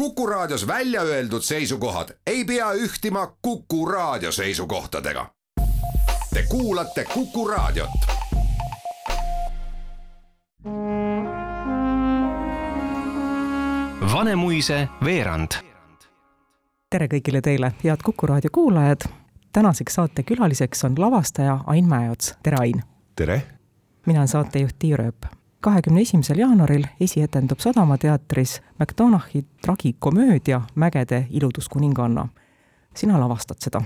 Kuku Raadios välja öeldud seisukohad ei pea ühtima Kuku Raadio seisukohtadega. Te kuulate Kuku Raadiot. Vanemuise veerand. tere kõigile teile, head Kuku raadio kuulajad. tänaseks saatekülaliseks on lavastaja Ain Mäeots, tere Ain. tere. mina olen saatejuht Tiia Rööp. Kahekümne esimesel jaanuaril esietendub Sadamateatris McDonagh'i tragikomöödia Mägede iluduskuninganna. sina lavastad seda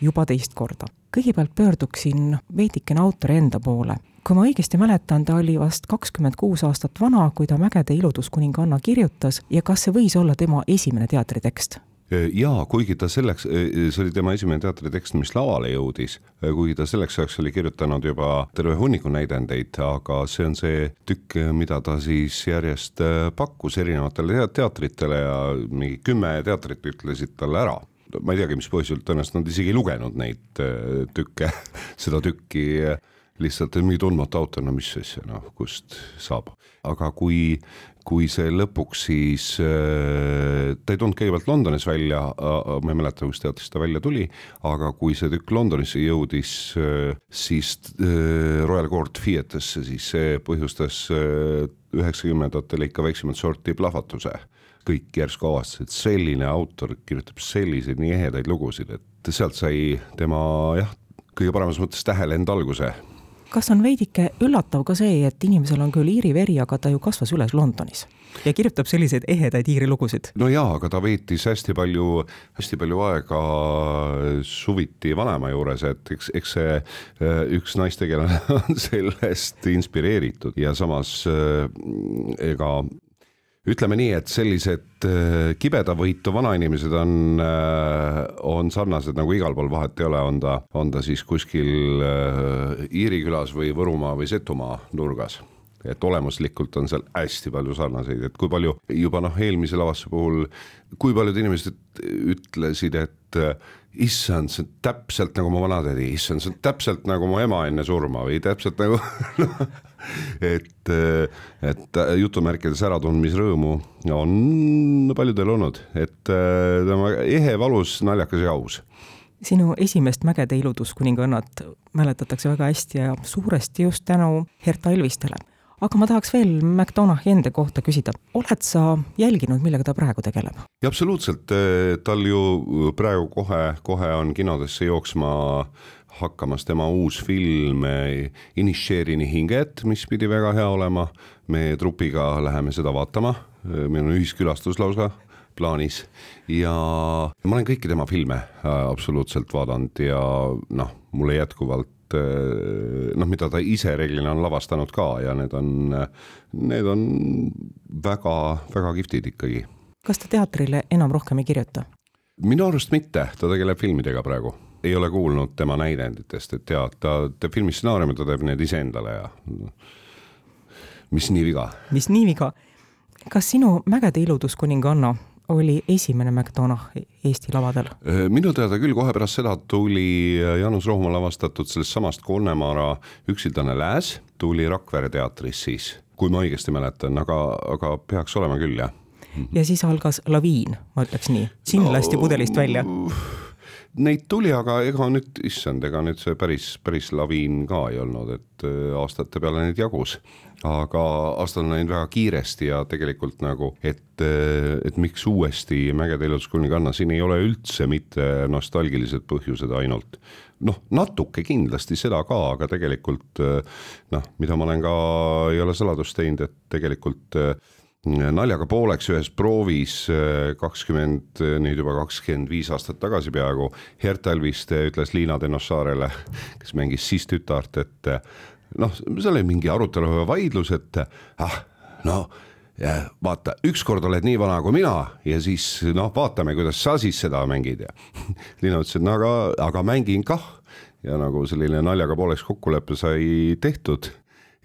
juba teist korda. kõigepealt pöörduksin veidikene autori enda poole kui ma õigesti mäletan, ta oli vast kakskümmend kuus aastat vana, kui ta Mägede iluduskuninganna kirjutas ja kas see võis olla tema esimene teatritekst? Jaa, kuigi ta selleks, see oli tema esimene teatritekst, mis lavale jõudis, kuigi ta selleks ajaks oli kirjutanud juba terve hunniku näidendeid, aga see on see tükk, mida ta siis järjest pakkus erinevatele teatritele ja mingi kümme teatrit ütlesid talle ära ma ei teagi, mis põhjusel, tõenäoliselt nad isegi ei lugenud neid tükke, seda tükki lihtsalt mingi tundmatu autor, no mis asja, noh, kust saab. aga kui, kui see lõpuks siis äh,, ta ei tulnud kõigepealt Londonis välja ma ei mäleta, kus teatris ta välja tuli, aga kui see tükk Londonisse jõudis äh,, siis äh, Royal Court Theatre'isse, siis see põhjustas üheksakümnendatel ikka väiksemat sorti plahvatuse. Kõik järsku avastasid, selline autor kirjutab selliseid nii ehedaid lugusid, et sealt sai tema jah, kõige paremas mõttes tähelend alguse kas on veidike üllatav ka see, et inimesel on küll iiri veri, aga ta ju kasvas üles Londonis ja kirjutab selliseid ehedaid iiri lugusid? no jaa, aga ta veetis hästi palju, hästi palju aega suviti vanaema juures, et eks, eks see äh, üks naistegelane on sellest inspireeritud ja samas äh, ega ütleme nii, et sellised äh, kibedavõitu vanainimesed on, äh, on sarnased nagu igal pool, vahet ei ole, on ta, on ta siis kuskil äh, Iiri külas või Võrumaa või Setumaa nurgas. Et olemuslikult on seal hästi palju sarnaseid, et kui palju juba noh, eelmise lavastuse puhul, kui paljud inimesed ütlesid, et issand, see on täpselt nagu mu vanatädi, issand, see on täpselt nagu mu ema enne surma või täpselt nagu et, et jutumärkides äratundmisrõõmu on paljudel olnud, et tema ehe, valus, naljakas ja aus. Sinu esimest Mägede iluduskuningannat mäletatakse väga hästi ja suuresti just tänu Herta Elvistele aga ma tahaks veel McDonaghi enda kohta küsida, oled sa jälginud, millega ta praegu tegeleb? absoluutselt, eh, tal ju praegu kohe, kohe on kinodesse jooksma hakkamas tema uus film eh, Inisheerini hinged, mis pidi väga hea olema. me trupiga läheme seda vaatama, eh, meil on ühiskülastus lausa plaanis ja ma olen kõiki tema filme absoluutselt vaadanud ja noh, mulle jätkuvalt Eh, noh, mida ta ise reeglina on lavastanud ka ja need on, need on väga-väga kihvtid ikkagi. kas ta teatrile enam rohkem ei kirjuta? minu arust mitte, ta tegeleb filmidega praegu ei ole kuulnud tema näidenditest, et jaa, ta teeb filmistsenaariume, ta teeb need iseendale ja mis nii viga. mis nii viga? kas sinu Mägede iluduskuninganna oli esimene McDonagh Eesti lavadel? Äh, minu teada küll, kohe pärast seda tuli äh, Jaanus Rohumaa lavastatud sellest samast Konnemara Üksildane lääs, tuli Rakvere teatris siis, kui ma õigesti mäletan, aga, aga peaks olema küll, jah. ja siis algas laviin, ma ütleks nii, sind no, lasti pudelist välja Neid tuli, aga ega nüüd, issand, ega nüüd see päris, päris laviin ka ei olnud, et äh, aastate peale neid jagus. aga aastad on läinud väga kiiresti ja tegelikult nagu, et, äh, et miks uuesti Mägede ilutuskuninganna, siin ei ole üldse mitte nostalgilised põhjused ainult noh, natuke kindlasti seda ka, aga tegelikult äh, noh, mida ma olen ka, ei ole saladust teinud, et tegelikult äh, naljaga pooleks ühes proovis äh, kakskümmend, nüüd juba kakskümmend viis aastat tagasi peaaegu, Herta Elviste ütles Liina Tenossaarele, kes mängis siis tütart, et noh, seal oli mingi arutelu või vaidlus, et ah, no ja vaata, ükskord oled nii vana kui mina ja siis noh, vaatame, kuidas sa siis seda mängid ja Liina ütles, et no aga, aga mängin kah. Ja nagu selline naljaga pooleks kokkulepe sai tehtud.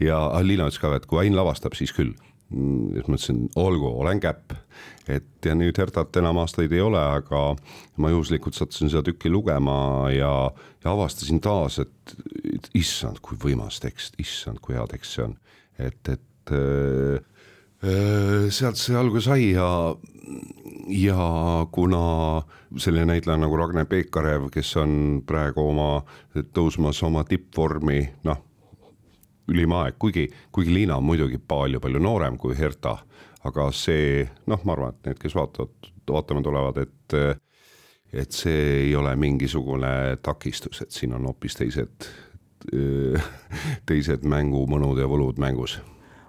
Ja Liina ütles ka, et kui Ain lavastab, siis küll Siis mõtlesin, olgu, olen käpp. et ja nüüd Hertat enam aastaid ei ole, aga ma juhuslikult sattusin seda tükki lugema ja, ja avastasin taas, et, issand, kui võimas tekst, issand, kui hea tekst see on. et, et äh, sealt see alguse sai ja, ja kuna selline näitleja nagu Ragne Peekarev, kes on praegu oma, tõusmas oma tippvormi, noh, ülim aeg, kuigi, kuigi Liina on muidugi palju-palju noorem kui Herta, aga see, noh, ma arvan, et need, kes vaatavad, vaatama tulevad, et et see ei ole mingisugune takistus, et siin on hoopis teised, teised mängumõnud ja võlud mängus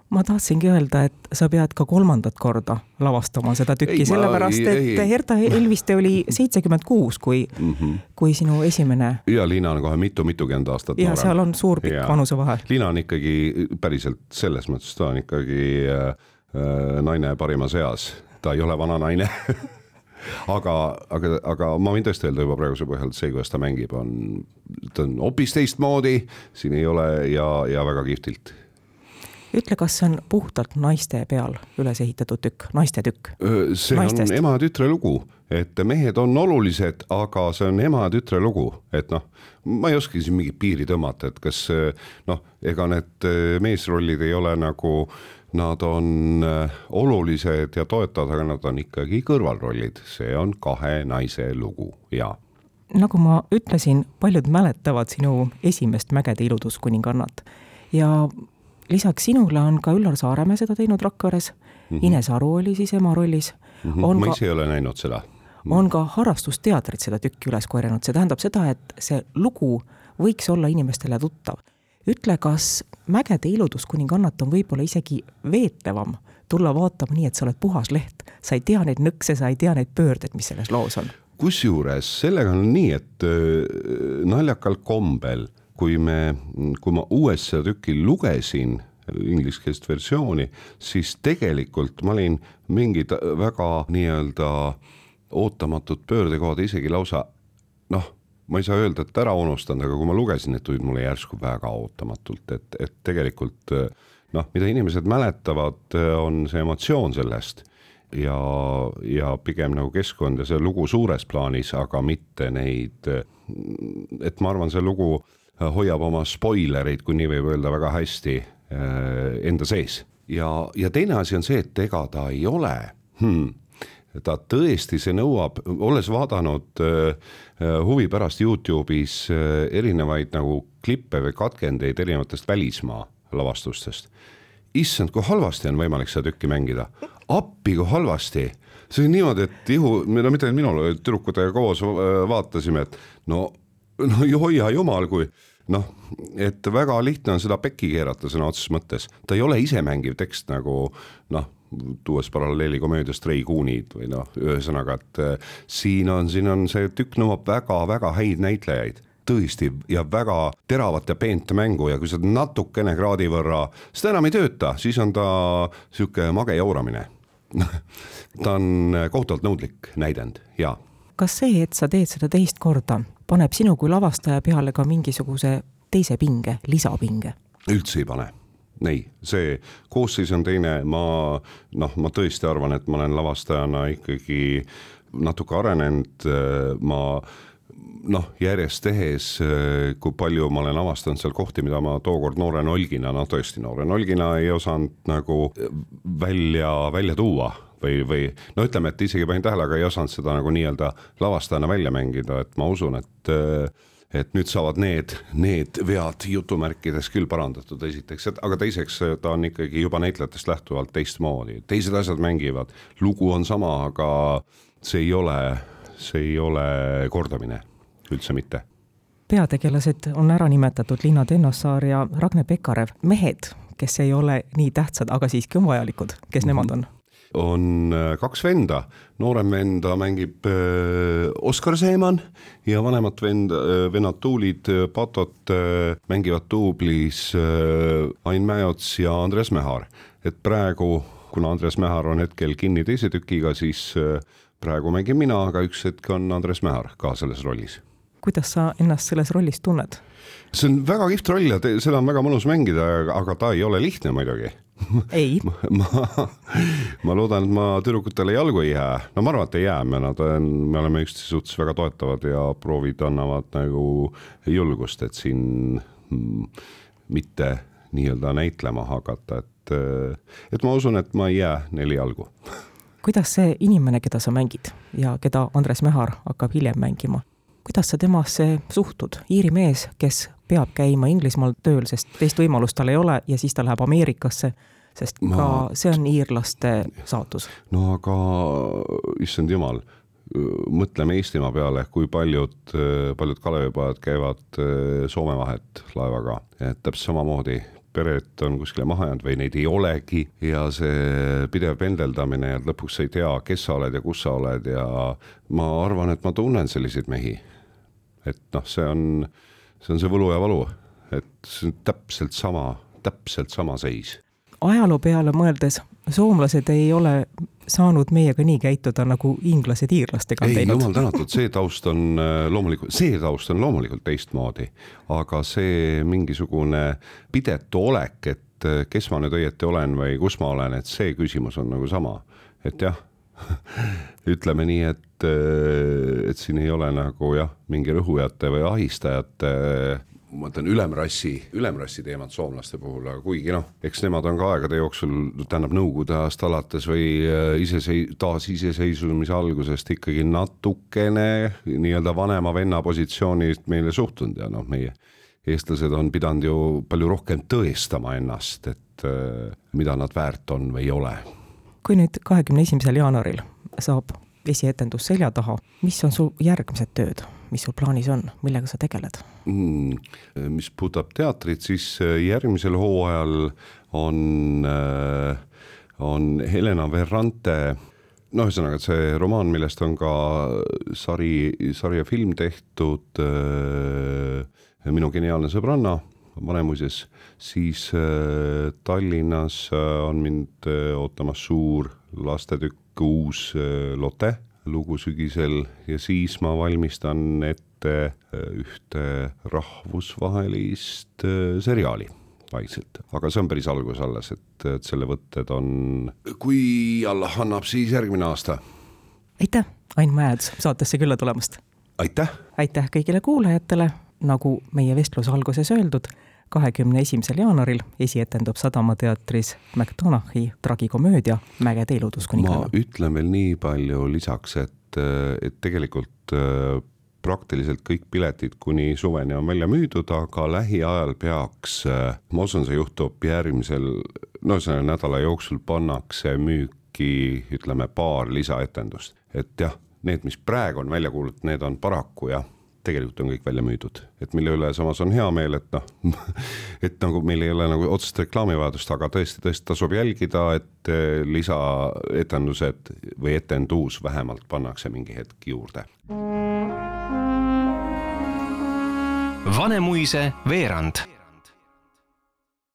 ma tahtsingi öelda, et sa pead ka kolmandat korda lavastama seda tükki, sellepärast et ei, Herta Helviste oli seitsekümmend kuus, kui mm, -hmm. kui sinu esimene. ja Liina on kohe mitu-mitukümmend aastat ja noorem. seal on suur pikk vanusevahe. Liina on ikkagi päriselt selles mõttes, ta on ikkagi äh, äh naine parimas eas, ta ei ole vana naine aga, aga, aga ma võin tõesti öelda juba praeguse põhjal, et see, kuidas ta mängib, on, ta on hoopis teistmoodi, siin ei ole ja, ja väga kihvtilt ütle, kas see on puhtalt naiste peal üles ehitatud tükk, naiste tükk? see Naistest. on ema ja tütre lugu, et mehed on olulised, aga see on ema ja tütre lugu, et noh, ma ei oskagi siin mingit piiri tõmmata, et kas noh, ega need meesrollid ei ole nagu Nad on olulised ja toetavad, aga nad on ikkagi kõrvalrollid, see on kahe naise lugu ja. nagu ma ütlesin, paljud mäletavad sinu esimest Mägede ilutuskuningannat ja lisaks sinule on ka Üllar Saaremäe seda teinud Rakveres mm, -hmm. Ines Aru oli siis ema rollis mm. -hmm. ma ise ei ole näinud seda. on ka harrastusteatrid seda tükki üles korjanud, see tähendab seda, et see lugu võiks olla inimestele tuttav ütle, kas Mägede ilutuskuningannat on võib-olla isegi veetlevam tulla vaatama nii, et sa oled puhas leht, sa ei tea neid nõkse, sa ei tea neid pöördeid, mis selles loos on. kusjuures sellega on nii, et äh, naljakal kombel, kui me, kui ma uuesti seda tükki lugesin, ingliskeelset versiooni, siis tegelikult ma olin mingid väga nii-öelda ootamatud pöördekohad isegi lausa noh ma ei saa öelda, et ära unustanud, aga kui ma lugesin, need tulid mulle järsku väga ootamatult, et, et tegelikult noh, mida inimesed mäletavad, on see emotsioon sellest ja, ja pigem nagu keskkond ja see lugu suures plaanis, aga mitte neid, et ma arvan, see lugu hoiab oma spoilereid, kui nii võib öelda, väga hästi eh, enda sees. ja, ja teine asi on see, et ega ta ei ole hmm, ta tõesti, see nõuab, olles vaadanud äh, äh, huvi pärast Youtube'is äh, erinevaid nagu klippe või katkendeid erinevatest välismaa lavastustest. issand, kui halvasti on võimalik seda tükki mängida, appi kui halvasti see on niimoodi, et ihu, no mitte ainult minul, tüdrukutega koos vaatasime, et no, no hoia jumal, kui noh, et väga lihtne on seda pekki keerata sõna otseses mõttes, ta ei ole isemängiv tekst nagu noh, tuues paralleeli komöödiast Ray Coonid või noh, ühesõnaga, et äh, siin on, siin on see tükk nõuab väga-väga häid näitlejaid. Tõesti ja väga teravat ja peent mängu ja kui sa natukene kraadi võrra, seda enam ei tööta, siis on ta sihuke mage jauramine. Ta on kohutavalt nõudlik näidend ja. kas see, et sa teed seda teist korda, paneb sinu kui lavastaja peale ka mingisuguse teise pinge, lisapinge? üldse ei pane. Ei, see koosseis on teine, ma noh, ma tõesti arvan, et ma olen lavastajana ikkagi natuke arenenud, ma noh, järjest tehes, kui palju ma olen avastanud seal kohti, mida ma tookord noore nolgina, no tõesti noore nolgina ei osanud nagu välja, välja tuua või, või no ütleme, et isegi panin tähele, aga ei osanud seda nagu nii-öelda lavastajana välja mängida, et ma usun, et et nüüd saavad need, need vead jutumärkides küll parandatud, esiteks, aga teiseks ta on ikkagi juba näitlejatest lähtuvalt teistmoodi, teised asjad mängivad, lugu on sama, aga see ei ole, see ei ole kordamine, üldse mitte peategelased on ära nimetatud, Liina Tennossaar ja Ragne Pekarev, mehed, kes ei ole nii tähtsad, aga siiski on vajalikud, kes -hmm. nemad on? On äh, kaks venda, noorem venda mängib äh, Oskar Seeman ja vanemat venda, äh, vennad Tuulid, Patot mängivad duublis Ain Mäots ja Andres Mehar. et praegu, kuna Andres Mehar on hetkel kinni teise tükiga, siis praegu mängin mina, aga üks hetk on Andres Mehar ka selles rollis. kuidas sa ennast selles rollis tunned? see on väga kihvt roll ja te, seda on väga mõnus mängida, aga ta ei ole lihtne muidugi ei. Ma, ma, loodan, et ma tüdrukutele jalgu ei jää, no ma arvan, et ei jää, me nad on, me oleme üksteise suhtes väga toetavad ja proovid annavad nagu julgust, et siin mm, mitte nii-öelda näitlema hakata, et et, ma usun, et ma ei jää neli jalgu. Kuidas see inimene, keda sa mängid ja keda Andres Mehar hakkab hiljem mängima, kuidas sa temasse suhtud, Iiri mees, kes peab käima Inglismaal tööl, sest teist võimalust tal ei ole ja siis ta läheb Ameerikasse, sest ma... ka see on iirlaste saatus. no aga issand jumal, mõtleme Eestimaa peale, kui paljud, paljud Kalevipojad käivad Soome vahet laevaga, et täpselt samamoodi pered on kuskile maha jäänud või neid ei olegi ja see pidev pendeldamine ja lõpuks sa ei tea, kes sa oled ja kus sa oled ja ma arvan, et ma tunnen selliseid mehi. et noh, see on, see on see võlu ja valu, et see on täpselt sama, täpselt sama seis. ajaloo peale mõeldes, soomlased ei ole saanud meiega nii käituda, nagu inglased iirlastega on ei, teinud. jumal tänatud, see taust on äh, loomulikult, see taust on loomulikult teistmoodi, aga see mingisugune pidetu olek, et äh, kes ma nüüd õieti olen või kus ma olen, et see küsimus on nagu sama, et jah ütleme nii, et, äh, et siin ei ole nagu jah, mingi rõhujate või ahistajate ma mõtlen ülemrassi, ülemrassi teemat soomlaste puhul, aga kuigi noh, eks nemad on ka aegade jooksul, tähendab Nõukogude ajast alates või äh, isesei-, taasiseseisvumise algusest ikkagi natukene nii-öelda vanema venna positsioonilt meile suhtunud ja noh, meie eestlased on pidanud ju palju rohkem tõestama ennast, et äh, mida nad väärt on või ei ole. Kui nüüd kahekümne esimesel jaanuaril saab esietendus selja taha, mis on su järgmised tööd? mis sul plaanis on, millega sa tegeled mm,? mis puudutab teatrit, siis äh, järgmisel hooajal on, äh, on Helena Verrante no ühesõnaga, see romaan, millest on ka sari, sari ja film tehtud, äh, Minu geniaalne sõbranna, Vanemuises, siis Tallinnas on mind ootamas suur lastetükk Uus Lotte lugu sügisel ja siis ma valmistan ette äh, ühte rahvusvahelist äh, seriaali vaikselt, aga see on päris algus alles, et, et selle võtted on, kui Allah annab, siis järgmine aasta. aitäh, Ain Mäed saatesse külla tulemast! aitäh! aitäh kõigile kuulajatele, nagu meie vestluse alguses öeldud kahekümne esimesel jaanuaril esietendub Sadama teatris McDonaghi tragikomöödia Mägede ilutuskuninganna. ma ütlen veel nii palju lisaks, et, et tegelikult äh, praktiliselt kõik piletid kuni suveni on välja müüdud, aga lähiajal peaks, äh, ma usun, see juhtub järgmisel, no ühesõnaga nädala jooksul pannakse müüki, ütleme, paar lisaetendust, et jah, need, mis praegu on välja kuulutatud, need on paraku jah tegelikult on kõik välja müüdud, et mille üle samas on hea meel, et noh et nagu meil ei ole nagu otsest reklaamivajadust, aga tõesti, tõesti tasub jälgida, et eh, lisaetendused või etendus vähemalt pannakse mingi hetk juurde. Vanemuise veerand